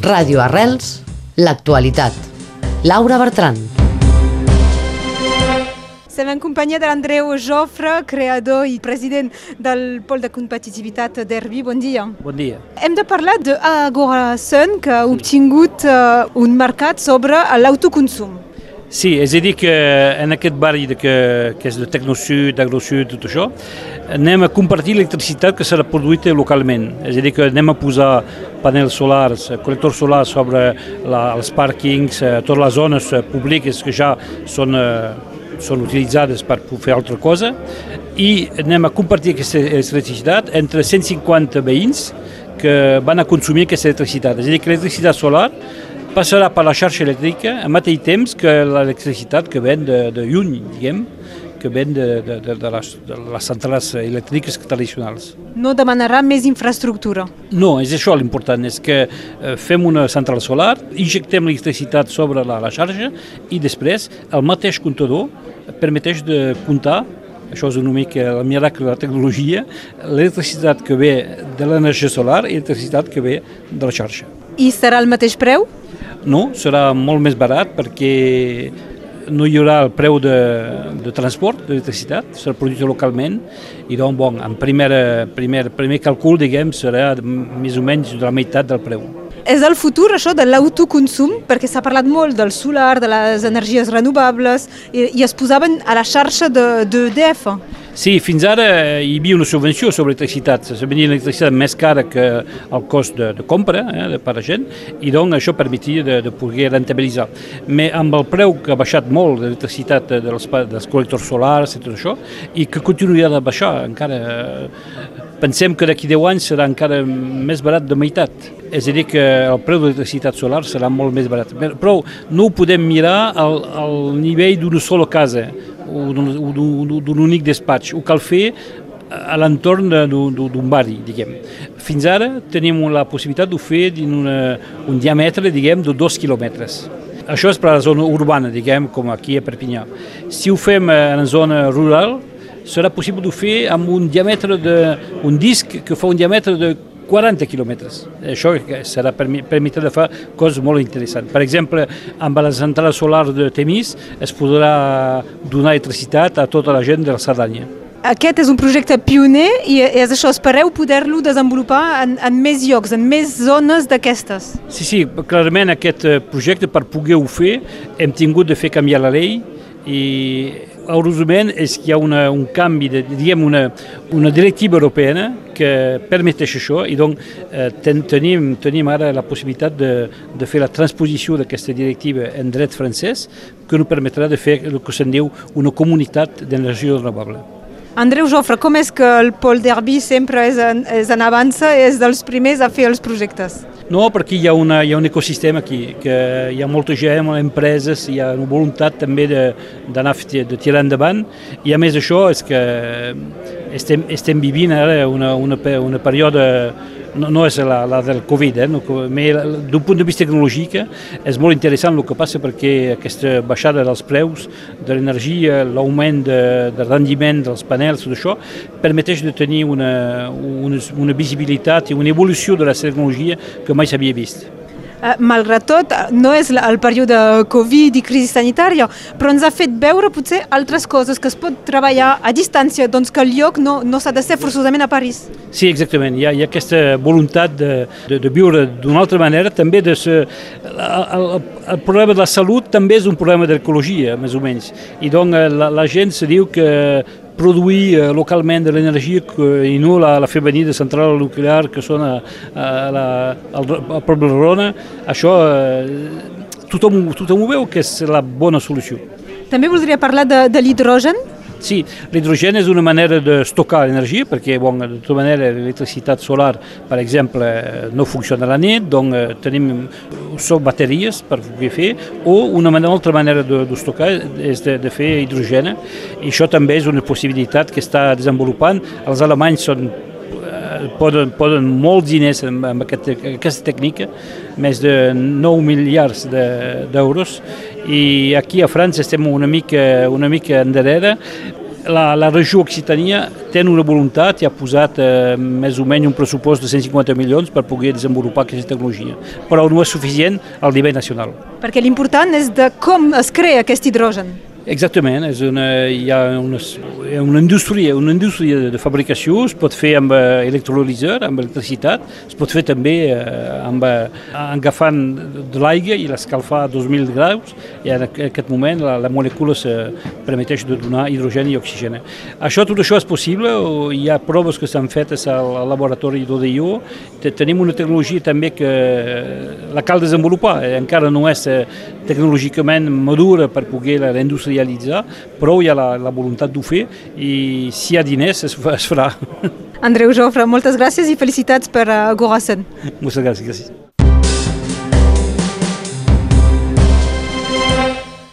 Ràdio Arrels, l'actualitat. Laura Bertran. Estem en companyia de l'Andreu Jofre, creador i president del Pol de Competitivitat d'Herbi. Bon dia. Bon dia. Hem de parlar d'Agora Sun, que ha obtingut uh, un mercat sobre l'autoconsum. Sí, és a dir que en aquest barri de que, que és de Tecnosud, d'Agrosud, tot això, anem a compartir l'electricitat que serà produïda localment. És a dir que anem a posar panels solars, col·lectors solars sobre la, els pàrquings, eh, totes les zones eh, públiques que ja són, eh, són utilitzades per fer altra cosa i anem a compartir aquesta electricitat entre 150 veïns que van a consumir aquesta electricitat. És a dir que l'electricitat solar passarà per la xarxa elèctrica al mateix temps que l'electricitat que ven de, de lluny, diguem, que ven de, de, de, de, les, de les centrals elèctriques tradicionals. No demanarà més infraestructura. No, és això l'important, és que eh, fem una central solar, injectem l'electricitat sobre la, la xarxa i després el mateix comptador permeteix de comptar això és una mica el miracle de la tecnologia, l'electricitat que ve de l'energia solar i l'electricitat que ve de la xarxa. I serà el mateix preu? No, serà molt més barat perquè no hi haurà el preu de, de transport d'electricitat, serà produït localment i doncs, bon, en primer, primer, primer càlcul, diguem, serà més o menys de la meitat del preu. És el futur, això, de l'autoconsum, perquè s'ha parlat molt del solar, de les energies renovables, i, i es posaven a la xarxa d'EDF. De, Sí, fins ara hi havia una subvenció sobre electricitat. Se venia l'electricitat més cara que el cost de, de compra eh, de per a gent i doncs això permetia de, de poder rentabilitzar. Però amb el preu que ha baixat molt de l'electricitat dels, dels col·lectors solars i tot això i que continuarà de baixar encara pensem que d'aquí 10 anys serà encara més barat de meitat. És a dir, que el preu de l'electricitat solar serà molt més barat. Però no ho podem mirar al, al nivell d'una sola casa o d'un únic despatx. Ho cal fer a l'entorn d'un barri, diguem. Fins ara tenim la possibilitat de fer un diàmetre, diguem, de dos quilòmetres. Això és per a la zona urbana, diguem, com aquí a Perpinyà. Si ho fem en la zona rural, serà possible de fer amb un diàmetre de, un disc que fa un diàmetre de 40 quilòmetres. Això serà permetre de fer coses molt interessants. Per exemple, amb la central solar de Temis es podrà donar electricitat a tota la gent de la Cerdanya. Aquest és un projecte pioner i és això, espereu poder-lo desenvolupar en, en més llocs, en més zones d'aquestes. Sí, sí, clarament aquest projecte per poder-ho fer hem tingut de fer canviar la llei i heureusament és que hi ha una, un canvi, de, diguem, una, una directiva europea que permeteix això i doncs eh, ten, tenim, tenim ara la possibilitat de, de fer la transposició d'aquesta directiva en dret francès que ens permetrà de fer el que se'n diu una comunitat d'energia renovable. Andreu Jofre, com és que el Pol d'Herbi sempre és en, és en avança, és dels primers a fer els projectes? No, perquè hi ha, una, hi ha un ecosistema aquí, que hi ha molta gent, moltes empreses, hi ha una voluntat també d'anar de, de tirar endavant, i a més això és que estem, estem vivint ara una, una, una període no, no és la, la del Covid, eh? no, d'un punt de vista tecnològic és molt interessant el que passa perquè aquesta baixada dels preus de l'energia, l'augment de, de rendiment dels panels, tot això, permeteix de tenir una, una, una visibilitat i una evolució de la tecnologia que mai s'havia vist. Eh, malgrat tot, no és el període Covid i crisi sanitària, però ens ha fet veure potser altres coses, que es pot treballar a distància, doncs que el lloc no, no s'ha de ser forçosament a París. Sí, exactament. Hi ha, hi ha aquesta voluntat de, de, de viure d'una altra manera, també de ser... El, el, el problema de la salut també és un problema d'ecologia, més o menys. I doncs la, la gent se diu que produir eh, localment de l'energia i no la, la fer venir de central nuclear que són a, a, la, poble de Rona, això eh, tothom, tothom ho veu que és la bona solució. També voldria parlar de, de l'hidrogen. Sí, l'hidrogen és una manera d'estocar l'energia perquè bon, de tota manera l'electricitat solar, per exemple, no funciona a la nit, doncs tenim són bateries per poder fer, o una manera, altra manera d'estocar és de, de fer hidrogen, i això també és una possibilitat que està desenvolupant. Els alemanys són poden, poden molts diners amb aquest, aquesta tècnica, més de 9 miliards d'euros, de, i aquí a França estem una mica, una mica endarrere, la, la regió Occitania té una voluntat i ha posat eh, més o menys un pressupost de 150 milions per poder desenvolupar aquesta tecnologia, però no és suficient al nivell nacional. Perquè l'important és de com es crea aquest hidrogen. Exactament, és una, hi ha una, una, indústria, una indústria de fabricació, es pot fer amb eh, electrolíser, amb electricitat, es pot fer també eh, amb, agafant de l'aigua i l'escalfar a 2.000 graus i en aquest moment la, la molècula se permeteix de donar hidrogeni i oxigen. Això, tot això és possible, hi ha proves que s'han fetes al laboratori d'ODIO, tenim una tecnologia també que la cal desenvolupar, encara no és tecnològicament madura per poder la indústria industrialitzar, però hi ha la, la voluntat d'ho fer i si hi ha diners es, es farà. Andreu Jofre, moltes gràcies i felicitats per uh, Gorassen. Moltes gràcies. gràcies.